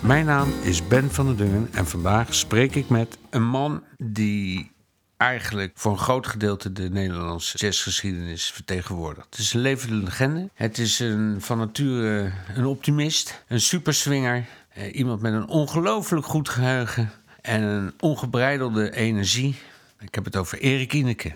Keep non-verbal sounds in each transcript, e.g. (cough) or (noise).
Mijn naam is Ben van der Dungen en vandaag spreek ik met een man die eigenlijk voor een groot gedeelte de Nederlandse jazzgeschiedenis vertegenwoordigt. Het is een levende legende. Het is een, van nature een optimist, een superswinger, eh, iemand met een ongelooflijk goed geheugen en een ongebreidelde energie. Ik heb het over Erik Ineke.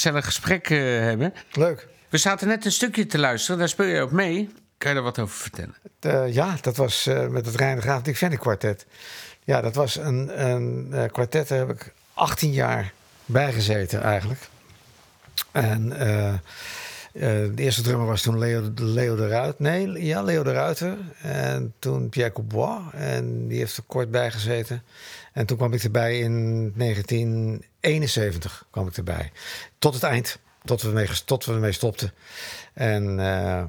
Gezellig gesprek eh, hebben. leuk. We zaten net een stukje te luisteren, daar speel je ook mee. Kan je er wat over vertellen? Eh, ja, dat was eh, met het Rijn de Graaf Dick kwartet. Ja, dat was een, een kwartet, daar heb ik 18 jaar bij gezeten eigenlijk. En de eerste drummer was toen Leo, Leo de Ruiter. Nee, ja, Leo de Ruiter. En toen Pierre Coubois. En die heeft er kort bij gezeten. En toen kwam ik erbij in 1971 kwam ik erbij. Tot het eind. Tot we ermee, we ermee stopten. En eh, eh,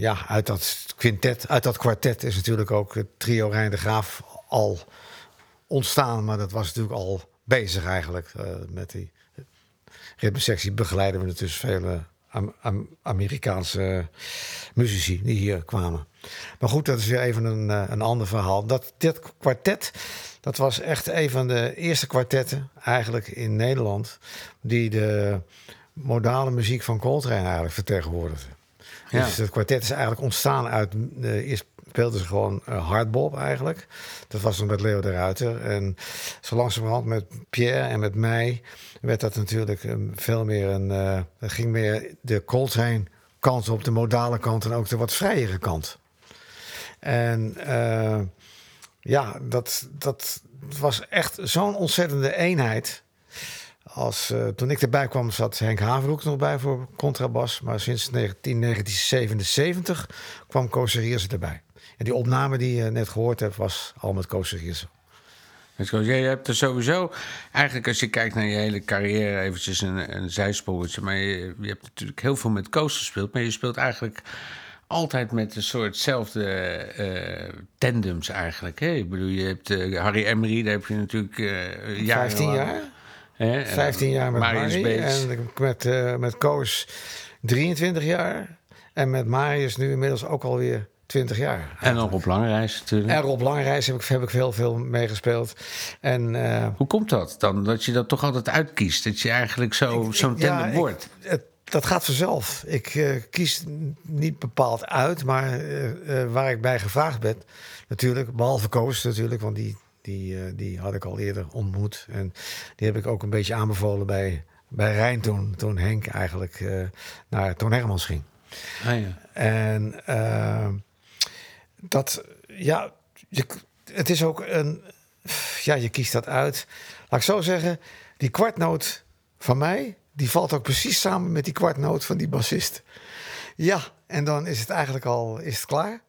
ja, uit dat quintet, uit dat kwartet is natuurlijk ook het trio Rijn de Graaf al ontstaan. Maar dat was natuurlijk al bezig eigenlijk. eh, met die ritmesectie begeleiden we natuurlijk vele Amerikaanse muzici die hier kwamen. Maar goed, dat is weer even een, eh, een ander verhaal. Dat, dit kwartet, dat was echt een van de eerste kwartetten eigenlijk in Nederland... die de modale muziek van Coltrane eigenlijk vertegenwoordigde. Ja. Dus het kwartet is eigenlijk ontstaan uit... eh, eerst speelden ze gewoon eh, hardbop eigenlijk. Dat was dan met Leo de Ruiter. En zo langzamerhand met Pierre en met mij... werd dat natuurlijk eh, veel meer een... het ging meer de Coltrane kant op, de modale kant... en ook de wat vrijere kant. En eh, ja, dat, dat was echt zo'n ontzettende eenheid... Als, toen ik erbij kwam zat Henk Haverhoek nog bij voor contrabas. Maar sinds 19, 1977 kwam Koos erbij. En die opname die je net gehoord hebt was al met Koos. Jij hebt er sowieso, eigenlijk als je kijkt naar je hele carrière, eventjes een, een zijspoortje. Maar je, je hebt natuurlijk heel veel met Koos gespeeld. Maar je speelt eigenlijk altijd met een soortzelfde eh tandems eigenlijk. Hè? Ik bedoel, je hebt eh, Harry Emery, daar heb je natuurlijk eh jaren 15 jaar? Hè? En 15 jaar met Marius Harry. En met, eh, met Koos 23 jaar. En met Marius nu inmiddels ook alweer 20 jaar. En op lange reis natuurlijk. En Rob Langreis heb ik, heb ik heel veel meegespeeld. En eh, Hoe komt dat dan? Dat je dat toch altijd uitkiest? Dat je eigenlijk zo, zo'n Ja, tandem ik- wordt? het, dat gaat vanzelf. Ik eh, kies niet bepaald uit, maar eh, waar ik bij gevraagd ben, natuurlijk, behalve Koos natuurlijk, want die, die, die had ik al eerder ontmoet. En die heb ik ook een beetje aanbevolen bij, bij Rijn toen, toen Henk eigenlijk naar Toon Hermans ging. Ah, ja. En dat, ja, je, het is ook een, ja, je kiest dat uit. Laat ik zo zeggen, die kwartnoot van mij, die valt ook precies samen met die kwartnoot van die bassist. Ja, en dan is het eigenlijk al, is het klaar.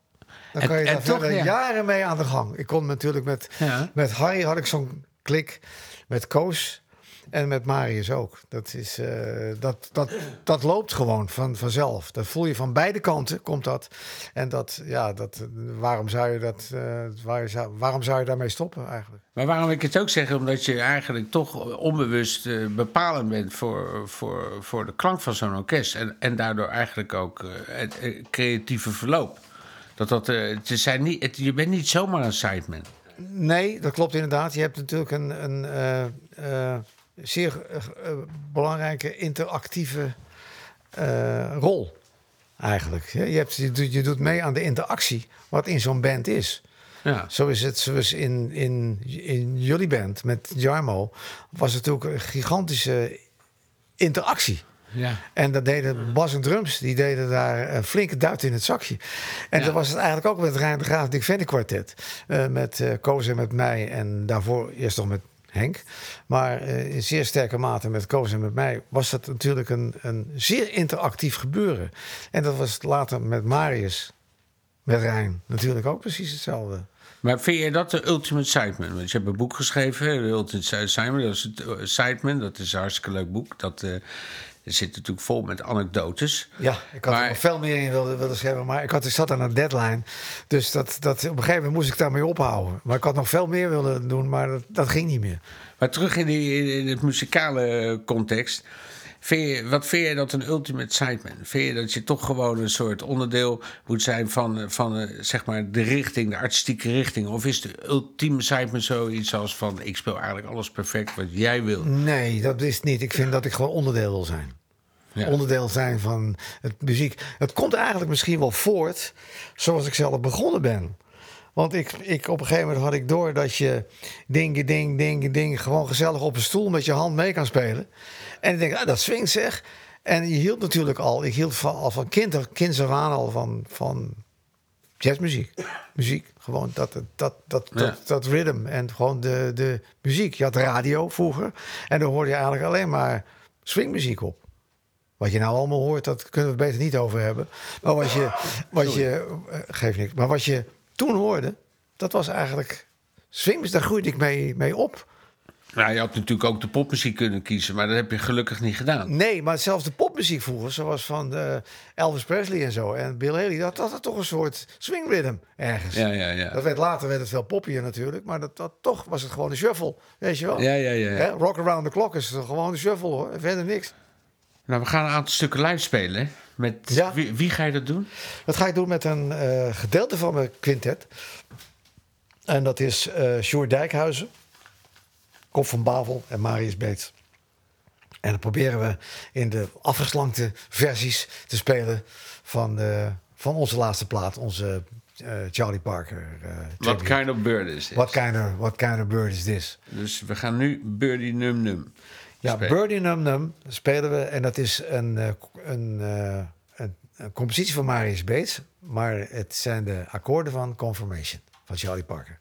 Dan En- kan je en daar verder ja. jaren mee aan de gang. Ik kon natuurlijk met, Ja. met Harry had ik zo'n klik, met Koos en met Marius ook. Dat, is, eh, dat, dat, dat loopt gewoon van, vanzelf. Dat voel je van beide kanten, komt dat. En dat, ja, dat, waarom, zou je dat, waar, zou- waarom zou je daarmee stoppen eigenlijk? Maar waarom ik het ook zeg, omdat je eigenlijk toch onbewust eh, bepalend bent voor, voor, voor de klank van zo'n orkest. En, en daardoor eigenlijk ook het creatieve verloop. Dat dat, het zijn niet, het- je bent niet zomaar een sideman. Nee, dat klopt inderdaad. Je hebt natuurlijk een, een zeer eh, eh, belangrijke interactieve eh, rol. Eigenlijk. Je, hebt, je, doet, je doet mee aan de interactie wat in zo'n band is. Ja. Zo is het zoals in, in, in jullie band met Jarmo. Was het ook een gigantische interactie. Ja. En dat deden Bas en Drums, die deden daar een flinke duit in het zakje. En Ja. dat was het eigenlijk ook met Rijn de Graaf Dick Vennik kwartet. Met Koos en met mij en daarvoor eerst nog met Henk. Maar eh, in zeer sterke mate met Koos en met mij was dat natuurlijk een, een zeer interactief gebeuren. En dat was later met Marius, met Rijn natuurlijk ook precies hetzelfde. Maar vind je dat de ultimate sideman? Want je hebt een boek geschreven, de Ultimate Sideman. Dat is het eh, Sideman, dat is een hartstikke leuk boek. Dat eh, zit natuurlijk vol met anekdotes. Ja, ik had Maar- er nog veel meer in willen, willen schrijven, maar ik, had, ik zat aan een deadline. Dus dat, dat, op een gegeven moment moest ik daarmee ophouden. Maar ik had nog veel meer willen doen, maar dat, dat ging niet meer. Maar terug in, die, in- in het muzikale context. Vind je, wat vind je dat een ultimate sideman? Vind je dat je toch gewoon een soort onderdeel moet zijn van, van eh, zeg maar de richting, de artistieke richting? Of is de ultieme sideman zoiets als van ik speel eigenlijk alles perfect wat jij wil? Nee, dat is niet. Ik vind dat ik gewoon onderdeel wil zijn. Ja. Onderdeel zijn van het muziek. Het komt eigenlijk misschien wel voort zoals ik zelf begonnen ben. Want ik, ik, op een gegeven moment had ik door dat je ding, ding, ding, ding... gewoon gezellig op een stoel met je hand mee kan spelen. En ik denk, ah, dat swingt zeg. En je hield natuurlijk al... Ik hield van, al van kind, kinds af aan al van, van jazzmuziek. Muziek, gewoon dat, dat, dat, dat, Ja. dat rhythm en gewoon de, de muziek. Je had radio vroeger en dan hoorde je eigenlijk alleen maar swingmuziek op. Wat je nou allemaal hoort, dat kunnen we beter niet over hebben. Maar wat je, wat je eh, geeft niks. Maar wat je toen hoorde, dat was eigenlijk swingmuziek. Daar groeide ik mee, mee op. Nou, je had natuurlijk ook de popmuziek kunnen kiezen, maar dat heb je gelukkig niet gedaan. Nee, maar zelfs de popmuziek vroeger, zoals van eh, Elvis Presley en zo en Bill Haley, dat had toch een soort swing rhythm ergens. Ja, ja, ja. Dat werd later werd het veel poppier natuurlijk, maar dat, dat, toch was het gewoon een shuffle, weet je wel. Ja, ja, ja. ja. Hè, Rock Around the Clock is gewoon een shuffle hoor, verder niks. Nou, we gaan een aantal stukken live spelen. Met Ja. wie, wie ga je dat doen? Dat ga ik doen met een eh, gedeelte van mijn quintet. En dat is Sjoerd Dijkhuizen, Kop van Bavel en Marius Beets. En dan proberen we in de afgeslankte versies te spelen van, eh, van onze laatste plaat, onze eh, Charlie Parker. eh, What kind of bird is this? What kind of, what kind of bird is this? Dus we gaan nu Birdie Num Num Ja, spelen. Birdie Num Num spelen we. En dat is een, een, een, een compositie van Marius Beets. Maar het zijn de akkoorden van Confirmation van Charlie Parker.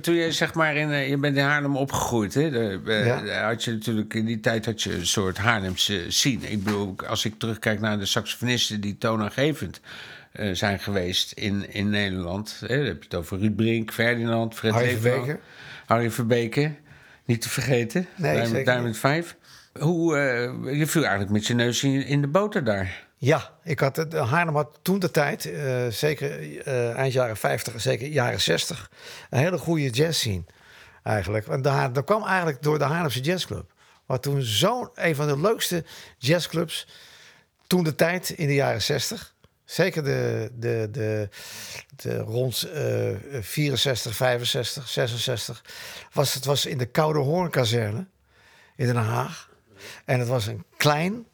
Toen, zeg maar in, eh, je bent in Haarlem opgegroeid, hè? De, eh, Ja. had je natuurlijk in die tijd had je een soort Haarlemse scene. Ik bedoel, als ik terugkijk naar de saxofonisten die toonaangevend eh, zijn geweest in, in Nederland. Hè? Dan heb je het over Ruud Brink, Ferdinand, Fred Harry Verbeke. Harry Verbeke, niet te vergeten. Nee, Diamond, zeker Diamond 5. Hoe, je viel eigenlijk met je neus in, in de boter daar. Ja, ik had het, Haarlem had toen de tijd, eh, zeker eh, eind jaren 50, zeker jaren 60, een hele goede jazz scene eigenlijk. Want de Haar- dat kwam eigenlijk door de Haarlemse Jazzclub. Wat toen zo'n een van de leukste jazzclubs toen de tijd in de jaren 60. Zeker de, de, de, de rond eh 64, 65, 66. Was, het was in de Koude Hoornkazerne in Den Haag. En het was een klein,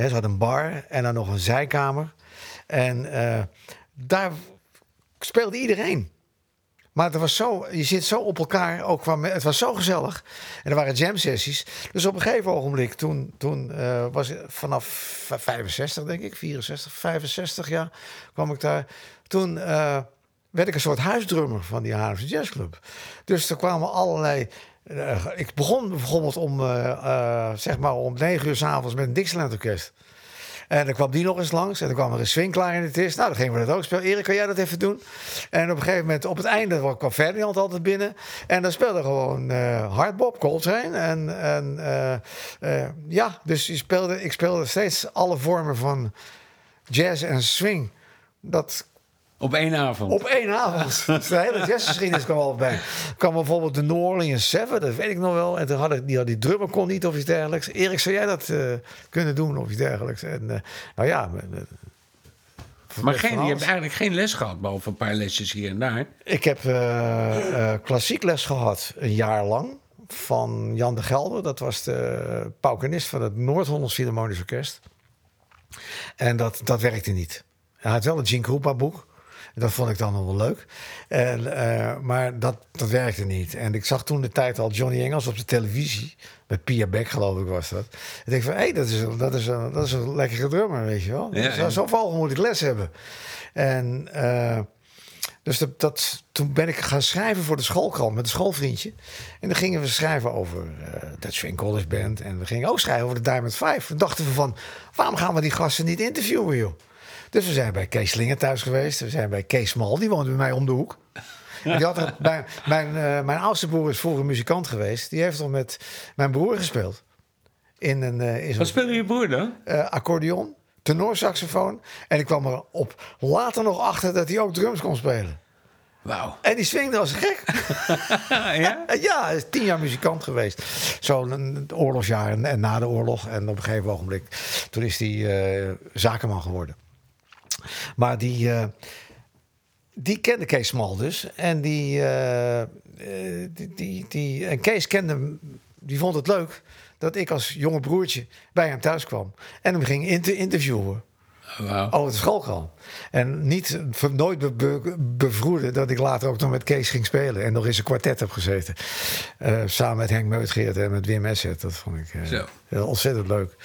Hè, ze had een bar en dan nog een zijkamer. En eh, daar speelde iedereen. Maar het was zo, je zit zo op elkaar, ook me- het was zo gezellig. En er waren jam sessies. Dus op een gegeven ogenblik, toen, toen eh, was vanaf v- 65 denk ik, 64, 65 jaar, kwam ik daar. Toen eh, werd ik een soort huisdrummer van die Haarlemse Jazzclub. Dus er kwamen allerlei... eh, ik begon bijvoorbeeld om, eh, eh, zeg maar om negen uur s'avonds met een Dixieland orkest. En dan kwam die nog eens langs. En dan kwam er een swingklaar in het is. Nou, dan gingen we dat ook spelen. Erik, kan jij dat even doen? En op een gegeven moment, op het einde, kwam Ferdinand altijd binnen. En dan speelde gewoon eh hardbop, Coltrane. En, en ja, dus je speelde, ik speelde steeds alle vormen van jazz en swing. Dat Op één avond. op één avond. Dus (laughs) de hele jazzgeschiedenis kwam al bij. Kwam bijvoorbeeld de New Orleans Seven, dat weet ik nog wel. En toen had ik, die, had die drummer kon niet of iets dergelijks. Erik, zou jij dat eh, kunnen doen of iets dergelijks? En eh, nou ja... maar geen, je hebt eigenlijk geen les gehad, behalve een paar lesjes hier en daar. Ik heb eh, klassiek les gehad, een jaar lang. Van Jan de Gelder. Dat was de paukenist van het Noord-Hollands Philharmonisch Orkest. En dat, dat werkte niet. Hij had wel een Gene boek. Dat vond ik dan nog wel leuk. En, eh, maar dat, dat werkte niet. En ik zag toen de tijd al Johnny Engels op de televisie. Met Pia Beck, geloof ik, was dat. En ik van, hé, hey, dat, is, een- dat, is een, dat is een lekkere drummer, weet je wel. Ja, Zo, ja. zo vogel moet ik les hebben. En eh, dus dat, dat, toen ben ik gaan schrijven voor de schoolkrant met een schoolvriendje. En dan gingen we schrijven over eh dat Swing College Band. En we gingen ook schrijven over de Diamond Five. Toen dachten we van, waarom gaan we die gasten niet interviewen, joh? Dus we zijn bij Kees Slinger thuis geweest. We zijn bij Kees Mal, die woonde bij mij om de hoek. En die had er, (laughs) bij, mijn, eh, mijn oudste broer is vroeger muzikant geweest. Die heeft al met mijn broer gespeeld. In een, eh, in Wat speelde je broer dan? eh, accordeon, tenorsaxofoon. En ik kwam er op later nog achter dat hij ook drums kon spelen. Wauw. En die swingde als gek. (laughs) ja? (laughs) Ja, hij is tien jaar muzikant geweest. Zo'n oorlogsjaar en, en na de oorlog. En op een gegeven ogenblik, toen is hij zakenman geworden. Maar die, eh, die kende Kees Smal dus. En die, eh, eh, die, die, die, en Kees kende, hem, die vond het leuk dat ik als jonge broertje bij hem thuis kwam. En hem ging inter- interviewen. Over de schoolkrant. En niet, nooit be, be- bevroeden dat ik later ook nog met Kees ging spelen. En nog eens een kwartet heb gezeten. Eh, samen met Henk Meutgeert en met Wim Esset. Dat vond ik eh, heel ontzettend leuk.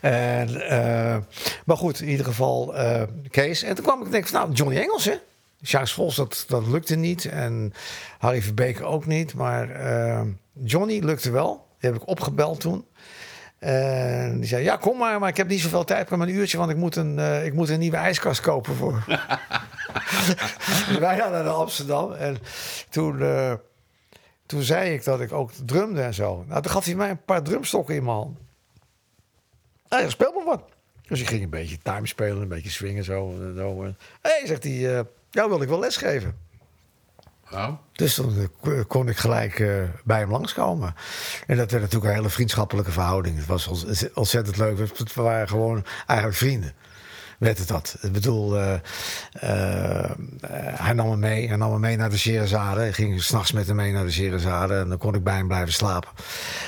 En, eh, maar goed, in ieder geval Kees. En toen kwam ik denk van, nou, Johnny Engels, hè? Vols, dat, dat lukte niet. En Harry Verbeke ook niet. Maar Johnny lukte wel. Die heb ik opgebeld toen. En die zei, ja, kom maar, maar ik heb niet zoveel tijd, maar een uurtje, want ik moet een, eh, ik moet een nieuwe ijskast kopen voor. (laughs) wij gaan naar Amsterdam en toen, eh, toen zei ik dat ik ook drumde en zo. Nou, toen gaf hij mij een paar drumstokken in mijn hand. Hij zei, speel maar wat. Dus ik ging een beetje time spelen, een beetje swingen zo. En zo. Hé, hey, zegt hij, eh jou wil ik wel lesgeven. Wauw. Dus toen eh, kon ik gelijk eh, bij hem langskomen. En dat werd natuurlijk een hele vriendschappelijke verhouding. Het was ontz- ontzettend leuk. We waren gewoon eigenlijk vrienden. Werd het dat. Ik bedoel, eh, hij nam me mee. Hij nam me mee naar de Sherazade. Ik ging s'nachts met hem mee naar de Sherazade. En dan kon ik bij hem blijven slapen.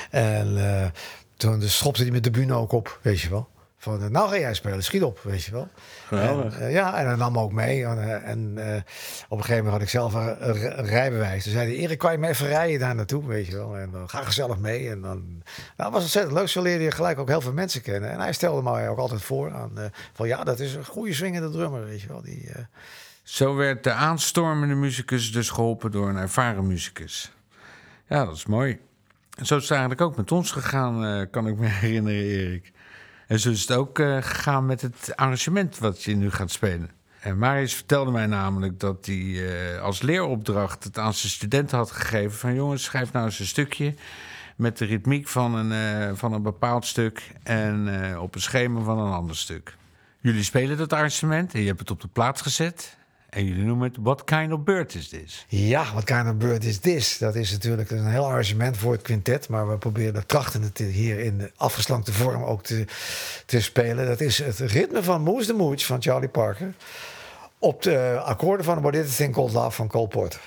En eh, toen dus schopte hij met de bühne ook op, weet je wel. Van, nou ga jij spelen, schiet op, weet je wel. Geweldig. En, eh, ja, en hij nam ook mee. En, eh, en eh, op een gegeven moment had ik zelf een, een- een rijbewijs. Toen zei hij, Erik, kan je me even rijden daar naartoe, weet je wel. En dan ga gezellig mee. En dan, nou, het was ontzettend leuk. Zo leerde je gelijk ook heel veel mensen kennen. En hij stelde mij ook altijd voor aan, van ja, dat is een goede swingende drummer, weet je wel. Die, Zo werd de aanstormende muzikus dus geholpen door een ervaren muzikus. Ja, dat is mooi. En zo is het eigenlijk ook met ons gegaan, kan ik me (laughs) herinneren, Erik. En zo is het ook eh, gegaan met het arrangement wat je nu gaat spelen. En Marius vertelde mij namelijk dat hij eh, als leeropdracht het aan zijn studenten had gegeven: van jongens, schrijf nou eens een stukje met de ritmiek van een, eh, van een bepaald stuk en op een schema van een ander stuk. Jullie spelen dat arrangement en je hebt het op de plaats gezet. En jullie noemen het What Kind of Bird Is This? Ja, wat kind of bird is this? Dat is natuurlijk een heel arrangement voor het quintet. Maar we proberen trachten het hier in de afgeslankte vorm ook te, te spelen. Dat is het ritme van Moose the Mooch van Charlie Parker. Op de akkoorden van What Is Thing Called Love van Cole Porter.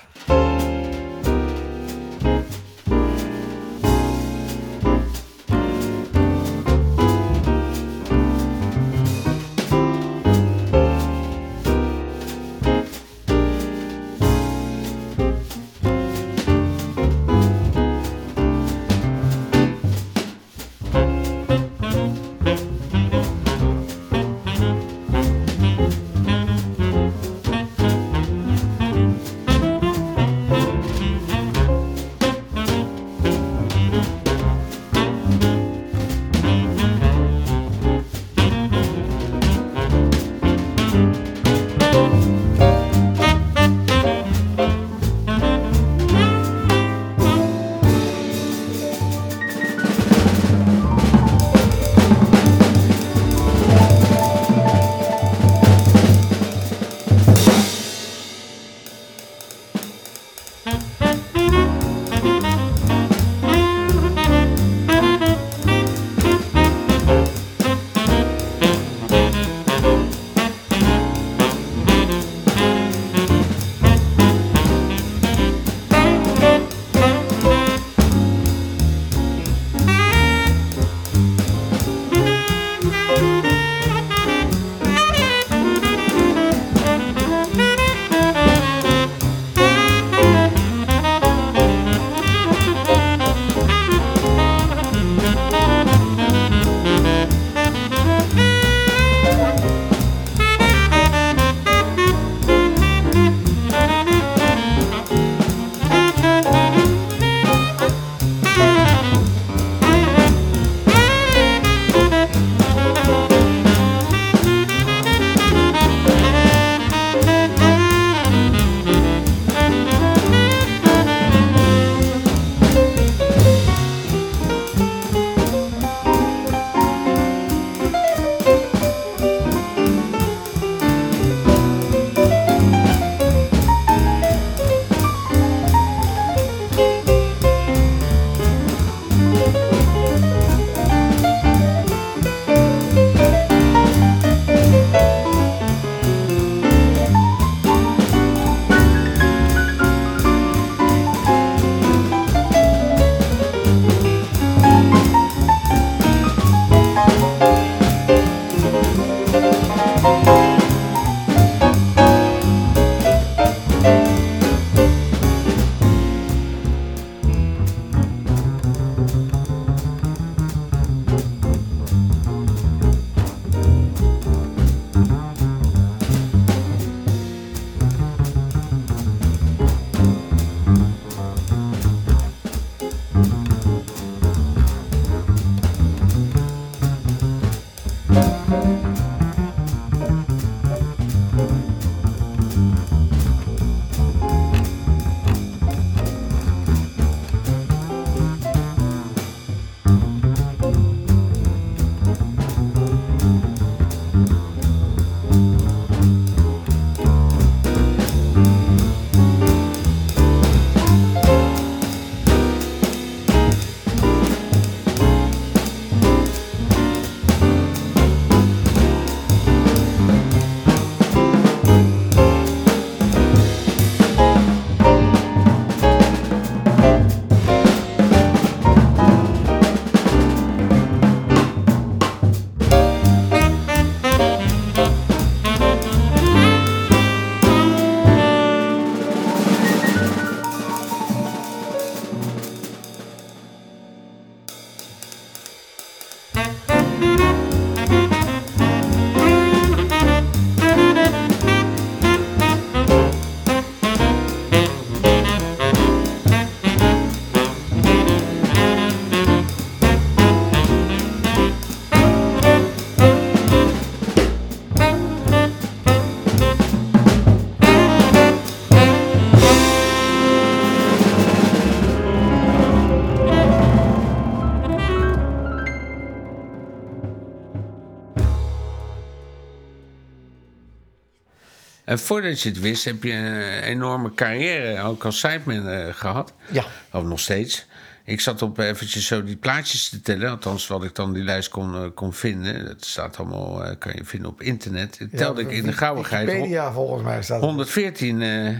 En voordat je het wist, heb je een enorme carrière, ook als sideman eh, gehad. Ja. Of nog steeds. Ik zat op eventjes zo die plaatjes te tellen. Althans, wat ik dan die lijst kon, eh, kon vinden. Dat staat allemaal, eh, kan je vinden op internet. Dat telde ik in de gauwigheid. Wikipedia volgens mij staat het. 114 eh,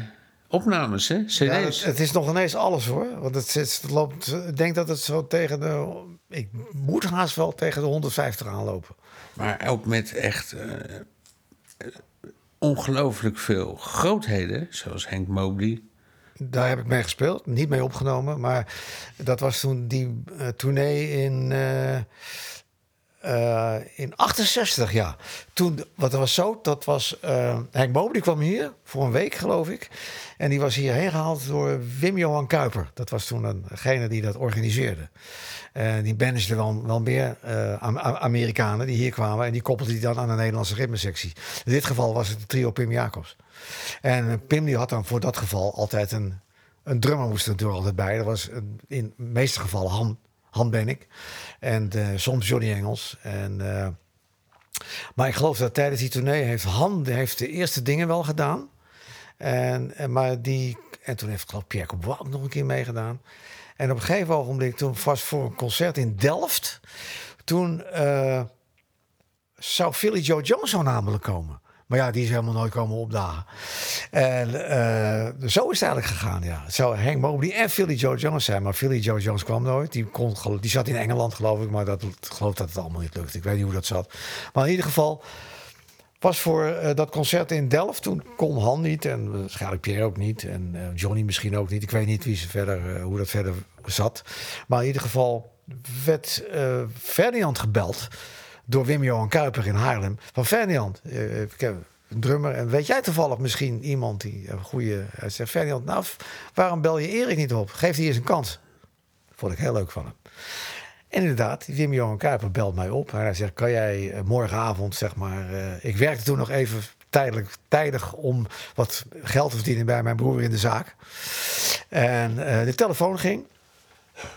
opnames, hè? CD's. Ja, het, het is nog ineens alles hoor. Want het, het loopt, ik denk dat het zo tegen de. Ik moet haast wel tegen de 150 aanlopen. Maar ook met echt ongelooflijk veel grootheden. Zoals Henk Mobley. Daar heb ik mee gespeeld, niet mee opgenomen. Maar dat was toen die eh, tournee in. eh, eh, in 68, ja. Toen, wat was zo, dat was... eh Henk Boom, die kwam hier voor een week, geloof ik. En die was hierheen gehaald door Wim Johan Kuiper. Dat was toen degene die dat organiseerde. En die managede wel, wel meer eh, Am- Am- Amerikanen die hier kwamen. En die koppelde die dan aan de Nederlandse ritmesectie. In dit geval was het trio Pim Jacobs. En Pim die had dan voor dat geval altijd een... Een drummer moest er natuurlijk altijd bij. Dat was in de meeste gevallen Han, Han Bennick. En eh, soms Johnny Engels. En, eh, maar ik geloof dat tijdens die tournee heeft Han heeft de eerste dingen wel gedaan. En, en, maar die, en toen heeft geloof ik Pierre Coubois ook nog een keer meegedaan. En op een gegeven ogenblik, toen vast voor een concert in Delft... toen eh, zou Philly Joe zo namelijk komen. Maar ja, die is helemaal nooit komen opdagen. En eh, zo is het eigenlijk gegaan, ja. Het zou Hank Mobley en Philly Joe Jones zijn. Maar Philly Joe Jones kwam nooit. Die, kon, die zat in Engeland, geloof ik. Maar dat, ik geloof dat het allemaal niet lukt. Ik weet niet hoe dat zat. Maar in ieder geval was voor eh, dat concert in Delft. Toen kon Han niet en waarschijnlijk Pierre ook niet. En eh, Johnny misschien ook niet. Ik weet niet wie ze verder, eh, hoe dat verder zat. Maar in ieder geval werd eh, Ferdinand gebeld door Wim Johan Kuiper in Haarlem. Van Ferdinand, eh, ik heb een drummer. En weet jij toevallig misschien iemand die een goede... Hij zegt, Ferdinand, nou, waarom bel je Erik niet op? Geef die eens een kans. Vond ik heel leuk van hem. En inderdaad, Wim Johan Kuiper belt mij op. Hij zegt, kan jij eh, morgenavond, zeg maar... eh, ik werkte toen nog even tijdelijk, tijdig om wat geld te verdienen bij mijn broer in de zaak. En eh, de telefoon ging.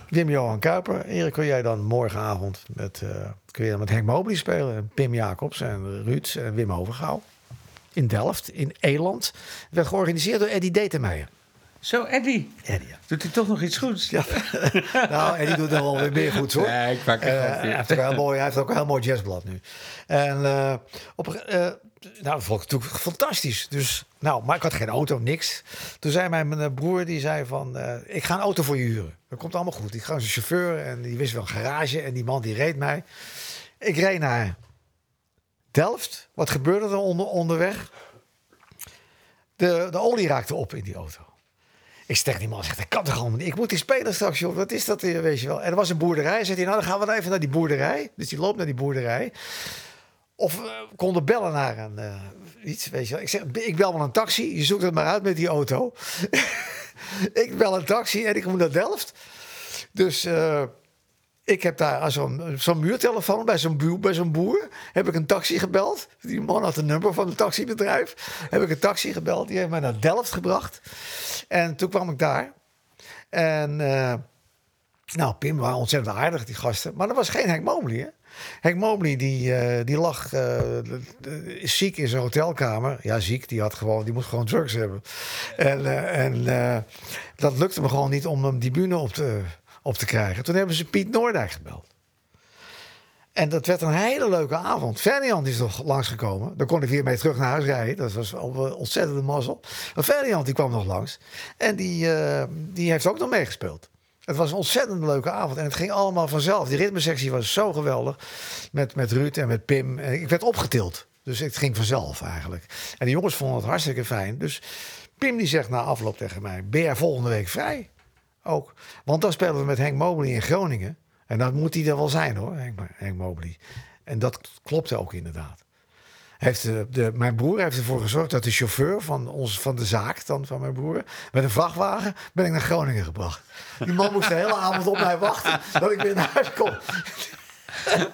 Wim Johan Kuiper. Erik, kun jij dan morgenavond met, eh, kun je dan met Henk Mobley spelen? En Pim Jacobs en Ruud en Wim Overgouw. In Delft, in Eland. Het werd georganiseerd door Eddie Detemeijer. Zo, Eddie. Eddie, ja. Doet hij toch nog iets goeds? Ja. (laughs) nou, die doet er wel weer meer goed hoor. Nee, ik maak een Eh, grapje. hij, heeft ook een heel mooi, hij heeft ook een heel mooi jazzblad nu. En eh, op, eh, nou, dat vond ik natuurlijk fantastisch. Dus, nou, maar ik had geen auto, niks. Toen zei mijn broer, die zei van, eh, ik ga een auto voor je huren. Dat komt allemaal goed. Ik ga als chauffeur en die wist wel een garage en die man die reed mij. Ik reed naar Delft. Wat gebeurde er onder, onderweg? De, de olie raakte op in die auto. Ik zeg die man, zeg, dat kan toch allemaal niet? Ik moet die spelen straks, joh. Wat is dat weet je wel? En er was een boerderij. Zegt hij, nou, dan gaan we even naar die boerderij. Dus die loopt naar die boerderij. Of we konden bellen naar een, eh, iets, weet je wel. Ik zeg, ik bel wel een taxi. Je zoekt het maar uit met die auto. (laughs) ik bel een taxi en ik moet naar Delft. Dus eh, ik heb daar zo'n muurtelefoon bij zo'n boer, bij boer. Heb ik een taxi gebeld. Die man had een nummer van het taxibedrijf. Heb ik een taxi gebeld. Die heeft mij naar Delft gebracht. En toen kwam ik daar. En nou, Pim waren ontzettend aardig, die gasten. Maar dat was geen Henk Mobley, hè? Henk Mobley, die, eh, die lag eh, de- ziek in zijn hotelkamer. Ja, ziek, die, had gewoon, die moest gewoon drugs hebben. En, eh, en eh, dat lukte me gewoon niet om hem die bühne op te, op te krijgen. Toen hebben ze Piet Noordijk gebeld. En dat werd een hele leuke avond. Ferdinand is nog langsgekomen. Dan kon ik weer mee terug naar huis rijden. Dat was ontzettende mazzel. Maar Ferdinand die kwam nog langs. En die, eh, die heeft ook nog meegespeeld. Het was een ontzettend leuke avond. En het ging allemaal vanzelf. Die ritmesectie was zo geweldig. Met, met Ruud en met Pim. Ik werd opgetild. Dus het ging vanzelf eigenlijk. En de jongens vonden het hartstikke fijn. Dus Pim die zegt na afloop tegen mij... Ben jij volgende week vrij? Ook. Want dan spelen we met Henk Mobley in Groningen. En dan moet hij er wel zijn hoor, Henk, Henk Mobley. En dat klopte ook inderdaad. Heeft de, de, mijn broer heeft ervoor gezorgd dat de chauffeur van, ons, van de zaak, dan van mijn broer, met een vrachtwagen ben ik naar Groningen gebracht. Die man moest de hele avond op mij wachten dat ik weer naar huis kom.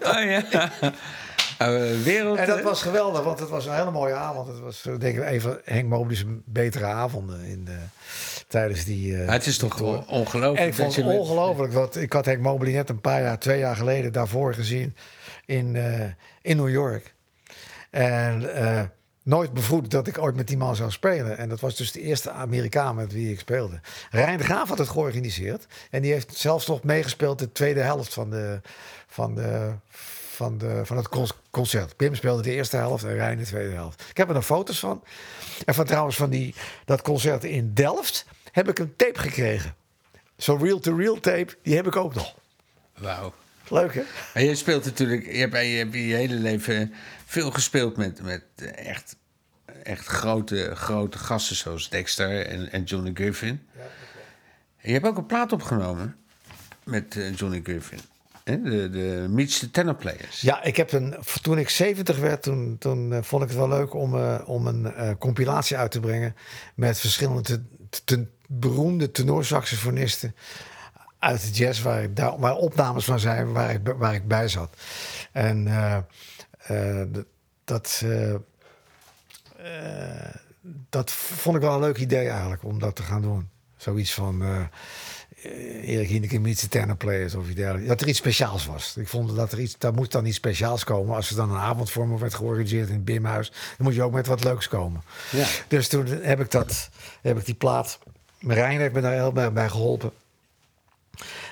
Oh ja. Uh, wereld. En dat was geweldig, want het was een hele mooie avond. Het was eh, denk ik een van Henk Mobley's betere avonden in de, tijdens die. eh, het is toch tour. ongelooflijk. En ik vond het ongelooflijk. Want ik had Henk Mobley net een paar jaar, twee jaar geleden daarvoor gezien in, eh, in New York. En eh, nooit bevroed dat ik ooit met die man zou spelen. En dat was dus de eerste Amerikaan met wie ik speelde. Rijn de Graaf had het georganiseerd. En die heeft zelfs nog meegespeeld de tweede helft van, de, van, de, van, de, van het con- concert. Pim speelde de eerste helft en Rijn de tweede helft. Ik heb er nog foto's van. En van trouwens van die, dat concert in Delft heb ik een tape gekregen. Zo'n reel-to-reel tape, die heb ik ook nog. Wauw. Leuk hè? En je speelt natuurlijk, je hebt, je hebt je hele leven veel gespeeld met, met echt, echt grote, grote gasten zoals Dexter en, en Johnny Griffin. En je hebt ook een plaat opgenomen met eh, Johnny Griffin. Hè? De, de Meets the Tenor Players. Ja, ik heb een, toen ik 70 werd, toen, toen eh, vond ik het wel leuk om, eh, om een eh, compilatie uit te brengen met verschillende te, te- beroemde tenorsaxofonisten uit de jazz, waar, ik, daar, waar opnames van zijn, waar ik, waar ik bij zat. En eh, eh, dat, eh, eh, dat vond ik wel een leuk idee eigenlijk, om dat te gaan doen. Zoiets van eh eh, Erik Hieneke meets the tenor players of iets dergelijks. Dat er iets speciaals was. Ik vond dat er iets, daar moest dan iets speciaals komen. Als er dan een avond voor me werd georganiseerd in het Bimhuis, dan moet je ook met wat leuks komen. Ja. Dus toen heb ik dat, heb ik die plaat. Marijn heeft me daar heel bij, bij geholpen.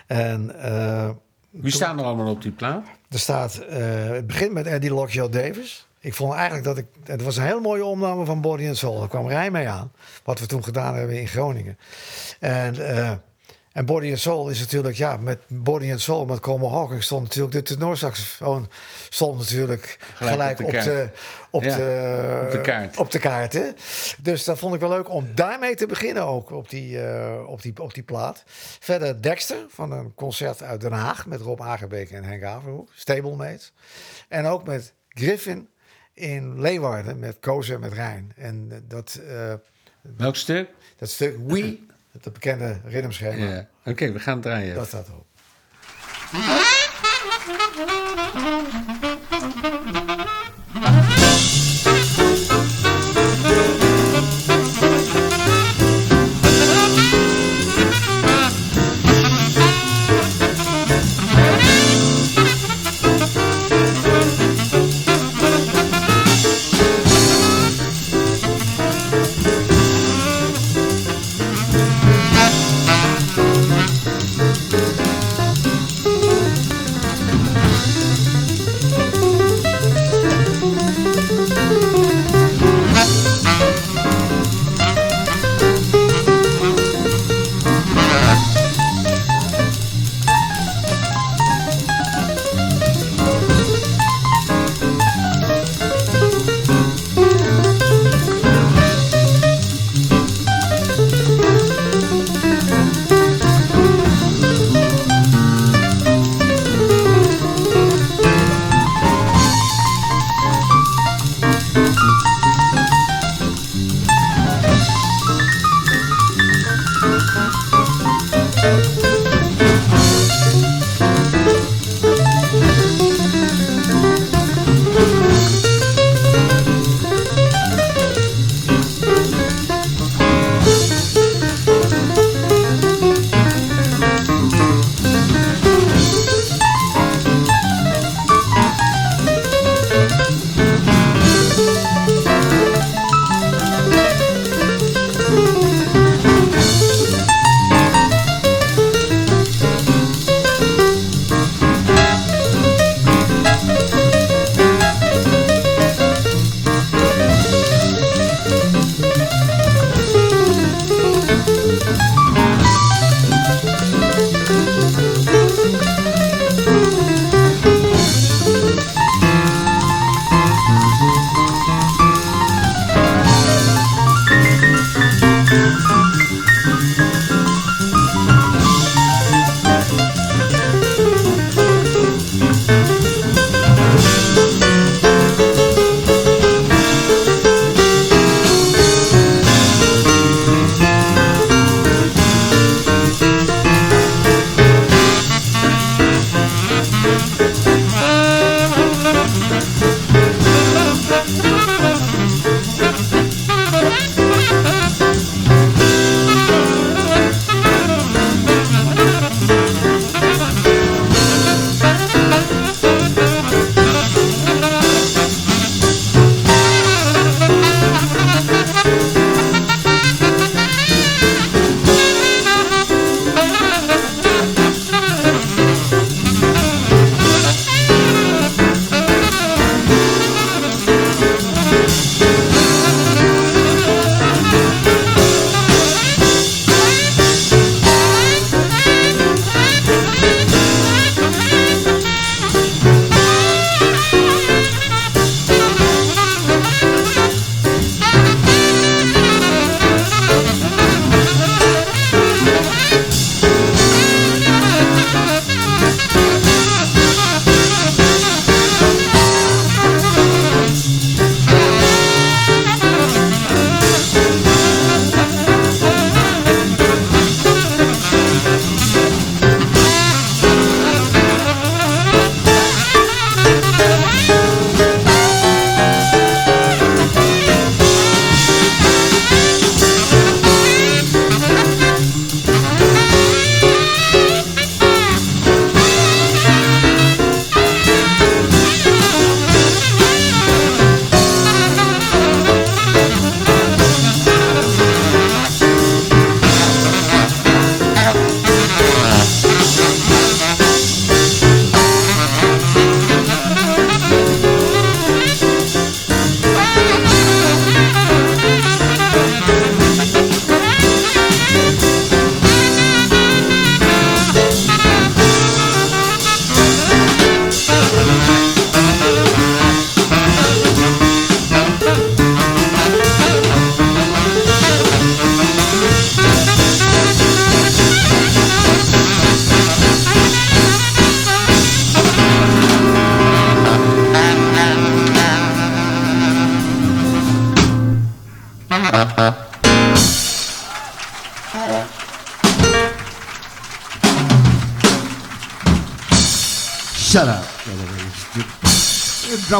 En eh, Wie staan er allemaal op die plaat? er staat, eh, het begint met Eddie Lockjaw Davis. Ik vond eigenlijk dat ik, het was een hele mooie opname van Body and Soul. Daar kwam Rijn mee aan, wat we toen gedaan hebben in Groningen. En, eh, en Body and Soul is natuurlijk, ja, met Body and Soul, met Como Hawking stond natuurlijk de tenorsaxofoon stond natuurlijk gelijk, op op de op, Ja, de, op de kaart. Op de kaart, hè? Dus dat vond ik wel leuk om daarmee te beginnen ook op die, eh, op die, op die plaat. Verder Dexter van een concert uit Den Haag met Rob Agerbeek en Henk Averhoek, Stablemates. En ook met Griffin in Leeuwarden met Koos en met Rijn. En eh, dat, eh, Welk stuk? dat stuk We, het bekende ritmeschema, Ja. Oké, we gaan draaien. dat staat erop.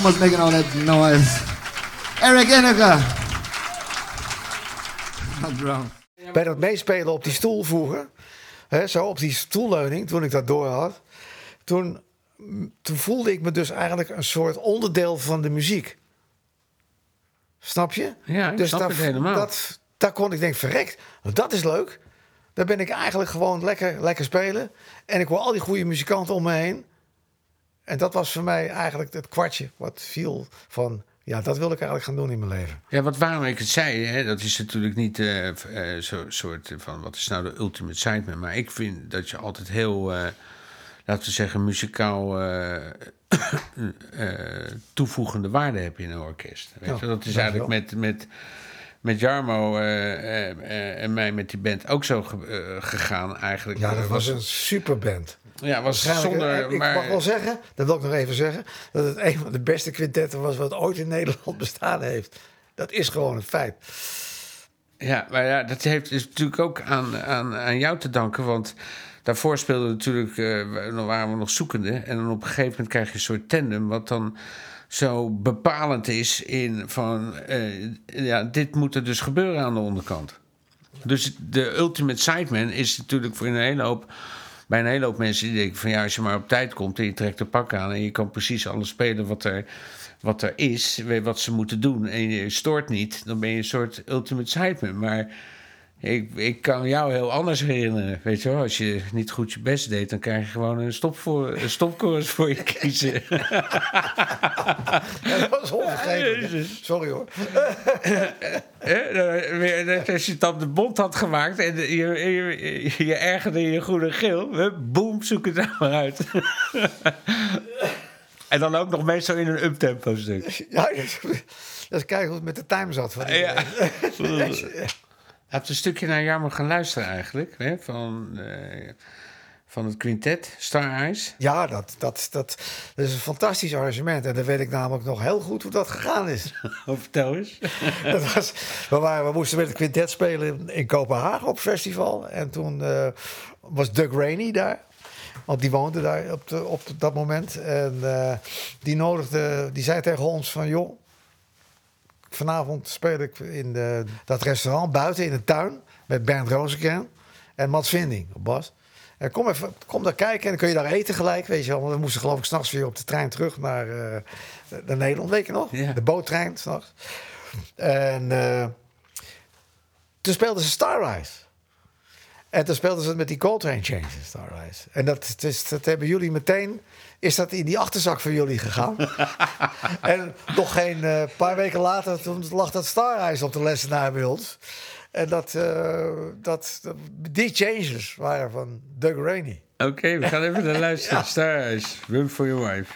Drummer's making all that noise. Eric drum. Bij dat meespelen op die stoel vroeger, hè, zo op die stoelleuning, toen ik dat door had, toen, toen voelde ik me dus eigenlijk een soort onderdeel van de muziek. Snap je? Ja, ik dus snap het helemaal. Dat, daar kon ik denken, verrekt, dat is leuk. Daar ben ik eigenlijk gewoon lekker, lekker spelen. En ik hoor al die goede muzikanten om me heen. En dat was voor mij eigenlijk het kwartje wat viel van... ja, dat wil ik eigenlijk gaan doen in mijn leven. Ja, wat waarom ik het zei, hè, dat is natuurlijk niet eh, eh, zo'n soort van wat is nou de ultimate sideman. Maar ik vind dat je altijd heel, eh, laten we zeggen, muzikaal (coughs) toevoegende waarde hebt in een orkest. Weet Ja, je? Dat is eigenlijk met, met, met Jarmo eh, eh, eh, en mij met die band ook zo ge- gegaan eigenlijk. Ja, dat was een superband. Ja, was zonder... ik maar, mag wel zeggen, dat wil ik nog even zeggen... dat het een van de beste quintetten was wat ooit in Nederland (laughs) bestaan heeft. Dat is gewoon een feit. Ja, maar ja, dat heeft is natuurlijk ook aan, aan, aan jou te danken. Want daarvoor speelden we natuurlijk, dan waren we nog zoekende. En dan op een gegeven moment krijg je een soort tandem, wat dan zo bepalend is in van, eh, ja, dit moet er dus gebeuren aan de onderkant. Dus de ultimate sideman is natuurlijk voor een hele hoop, bij een hele hoop mensen die denken van ja, als je maar op tijd komt en je trekt de pak aan en je kan precies alles spelen wat er, wat er is, wat ze moeten doen en je stoort niet, dan ben je een soort ultimate sideman. Maar ik, ik kan jou heel anders herinneren. Weet je wel, als je niet goed je best deed, dan krijg je gewoon een, stop voor, een voor je kiezen. (laughs) Ja, dat was onvergetelijk. Sorry hoor. (laughs) Weer- Als je het op de bond had gemaakt en je, je, je ergerde je groene geel, boem, zoek het daar maar uit. (laughs) en dan ook nog meestal in een uptempo stuk. Ja, dat is kijken hoe het met de time zat. Van die- Ja. We een stukje naar Jammer gaan luisteren eigenlijk. Hè? Van, eh, van het quintet, Star Eyes. Ja, dat, dat, dat, dat is een fantastisch arrangement. En dan weet ik namelijk nog heel goed hoe dat gegaan is. (laughs) Oh, vertel eens. (laughs) dat was, we, waren, we moesten met het quintet spelen in, in Kopenhagen op festival. En toen eh, was Doug Rainey daar. Want die woonde daar op, de, op dat moment. En eh, die nodigde, die zei tegen ons van... joh, vanavond speel ik in de, dat restaurant buiten in de tuin... met Bernd Rozenkern en Mats Vinding op bas. En kom, even, kom daar kijken en dan kun je daar eten gelijk, weet je wel. Want we moesten geloof ik s'nachts weer op de trein terug naar, eh, naar Nederland, weet je nog? Ja. De boottrein s'nachts. En eh, toen speelden ze Starrise. En toen speelden ze het met die Coltrane Changes, Starrise. En dat, dus, dat hebben jullie meteen... Is dat in die achterzak van jullie gegaan? (laughs) en nog geen eh, paar weken later, toen lag dat Starrise op de lessenaar bij ons. En dat, eh, dat, dat- die changes waren van Doug Rainey. Oké, we gaan even naar (laughs) luisteren. Star Eyes, Run for Your Wife.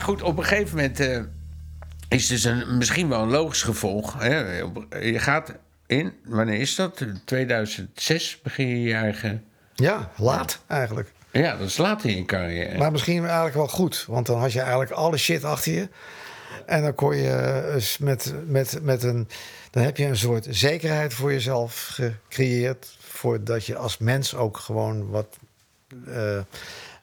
Maar goed, op een gegeven moment eh, is dus een, misschien wel een logisch gevolg. Hè? Je gaat in, wanneer is dat? 2006 begin je je eigen... Ja, laat eigenlijk. Ja, dat is laat in je carrière. Maar misschien eigenlijk wel goed. Want dan had je eigenlijk alle shit achter je. En dan kon je eens met, met, met een. Dan heb je een soort zekerheid voor jezelf gecreëerd. Voordat je als mens ook gewoon wat.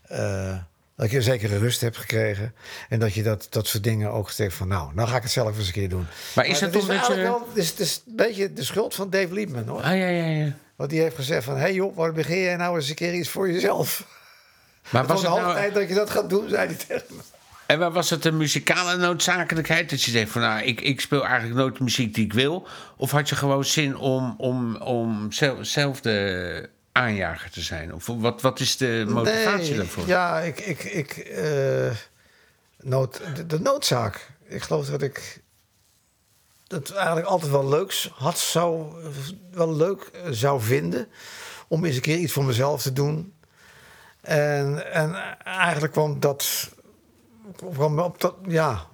eh, dat je een zekere rust hebt gekregen. En dat je dat, dat soort dingen ook steekt van. Nou, nou ga ik het zelf eens een keer doen. Maar is het dat omdat je- wel, het is, het is een beetje de schuld van Dave Liebman hoor. Ah, ja, ja, ja. Want die heeft gezegd van... hé hey joh, waar begin jij nou eens een keer iets voor jezelf? Maar Het was was het nou, tijd dat je dat gaat doen, zei hij tegen me. en waar was het een muzikale noodzakelijkheid? Dat je zegt van nou, ik, ik speel eigenlijk nooit de muziek die ik wil. Of had je gewoon zin om, om, om zelf, zelf de aanjager te zijn? Of wat, wat is de motivatie Nee, daarvoor? Ja, ik... ik, ik eh, nood, de, de noodzaak. Ik geloof dat ik... dat eigenlijk altijd wel leuks had, zou, wel leuk eh, zou vinden... om eens een keer iets voor mezelf te doen. En, en eigenlijk kwam dat... kwam op dat ja...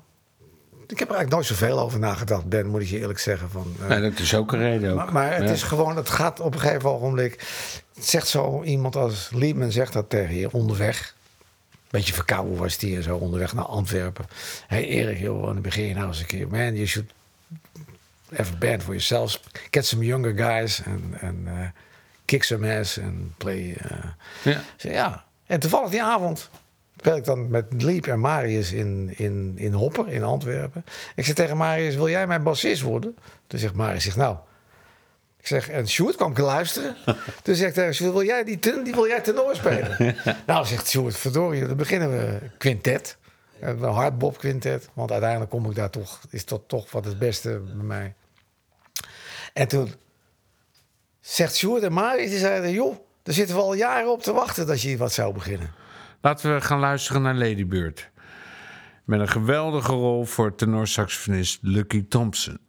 Ik heb er eigenlijk nooit zoveel over nagedacht, Ben, moet ik je eerlijk zeggen. Van, eh, Nee, dat is ook een reden. Ook. maar, maar het Ja. is gewoon, het gaat op een gegeven ogenblik. Het zegt zo iemand als Liebman zegt dat tegen je onderweg. Beetje verkouden was die en zo onderweg naar Antwerpen. Hé hey Erik, joh, dan begin je nou eens een keer. Man, you should have a band for yourselves. Get some younger guys and, and uh, kick some ass and play. uh, Ja. zei, ja. En toevallig die avond ik dan met Liep en Marius in, in, in Hopper in Antwerpen. Ik zeg tegen Marius, wil jij mijn bassist worden? Toen zegt Marius, zegt, nou... Ik zeg, en Sjoerd kwam ik luisteren. (laughs) Toen zegt hij, Sjoerd, wil jij die, ten, die wil jij tenor spelen? (laughs) nou, zegt Sjoerd, verdorie, dan beginnen we quintet. Een hardbop quintet. Want uiteindelijk kom ik daar toch, is dat toch wat het beste bij mij. En toen zegt Sjoerd en Marius, die zeiden, joh, daar zitten we al jaren op te wachten dat je hier wat zou beginnen. Laten we gaan luisteren naar Ladybird. Met een geweldige rol voor tenorsaxofonist Lucky Thompson.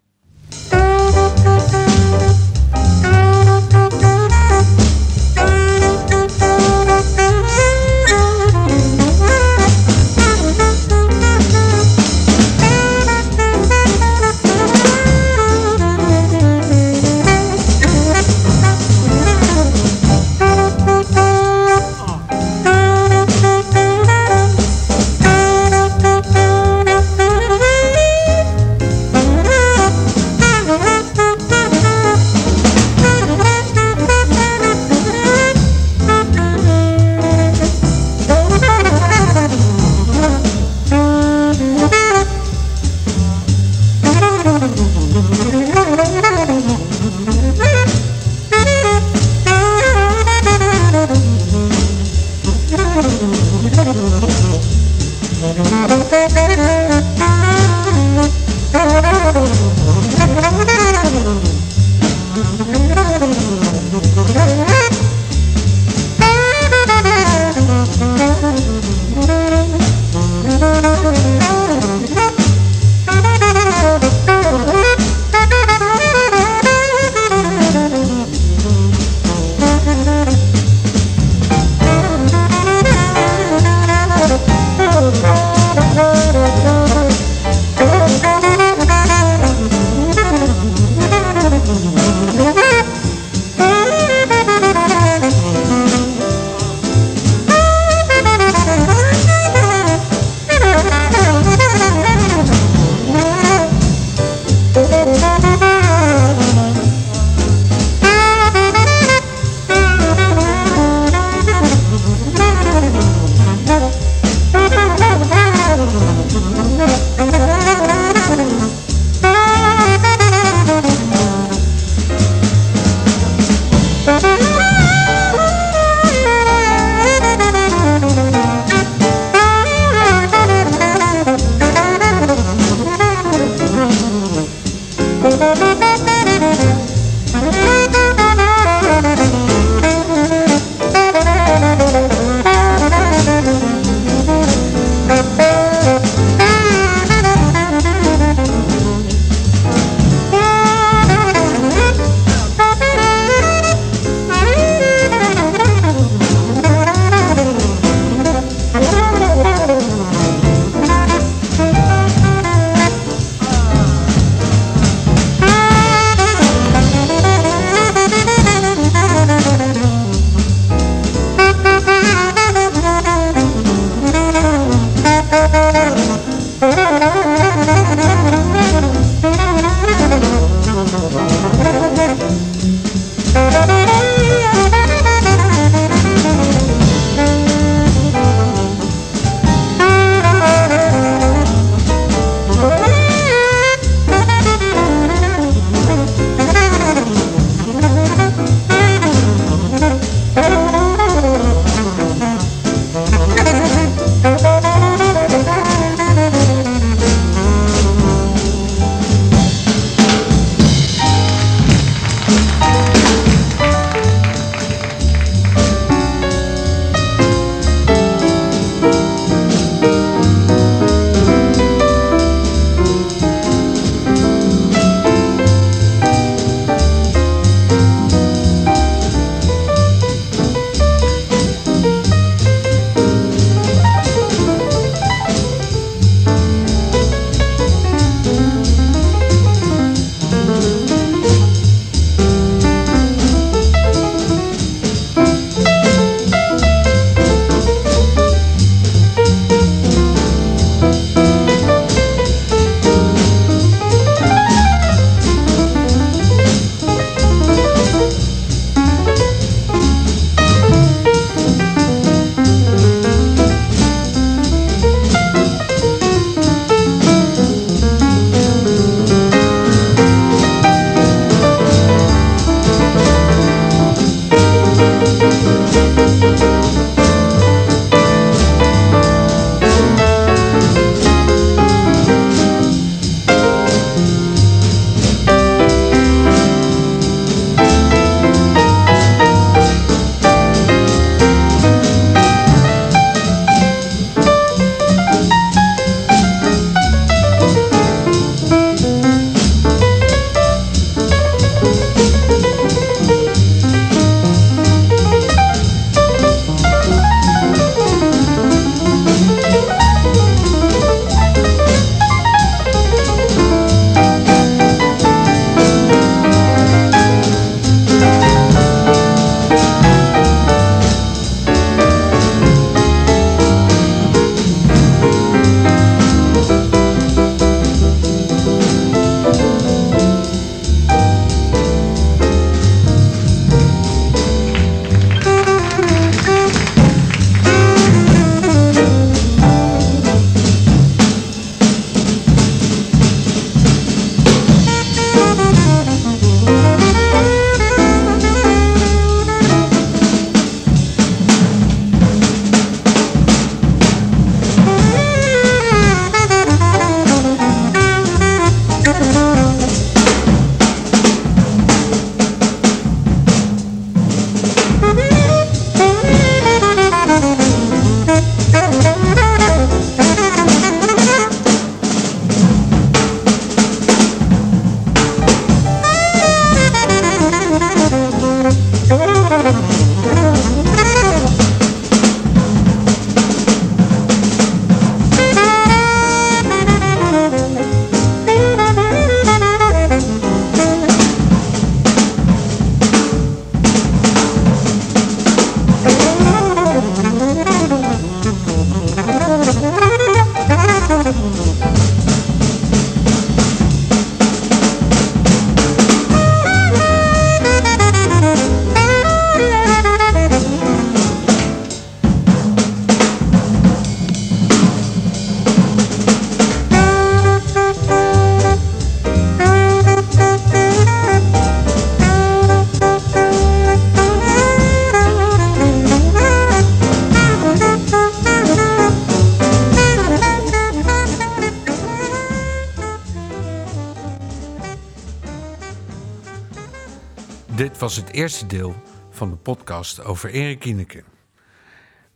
Eerste deel van de podcast over Erik Ineke.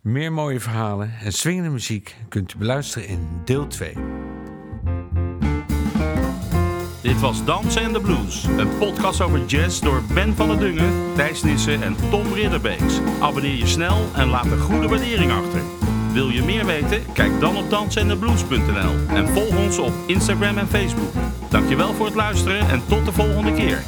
Meer mooie verhalen en swingende muziek kunt u beluisteren in deel 2. Dit was Dansen en de Blues, een podcast over jazz door Ben van der Dungen, Thijs Nissen en Tom Ridderbeeks. Abonneer je snel en laat een goede waardering achter. Wil je meer weten? Kijk dan op dansenendeblues.nl en volg ons op Instagram en Facebook. Dankjewel voor het luisteren en tot de volgende keer.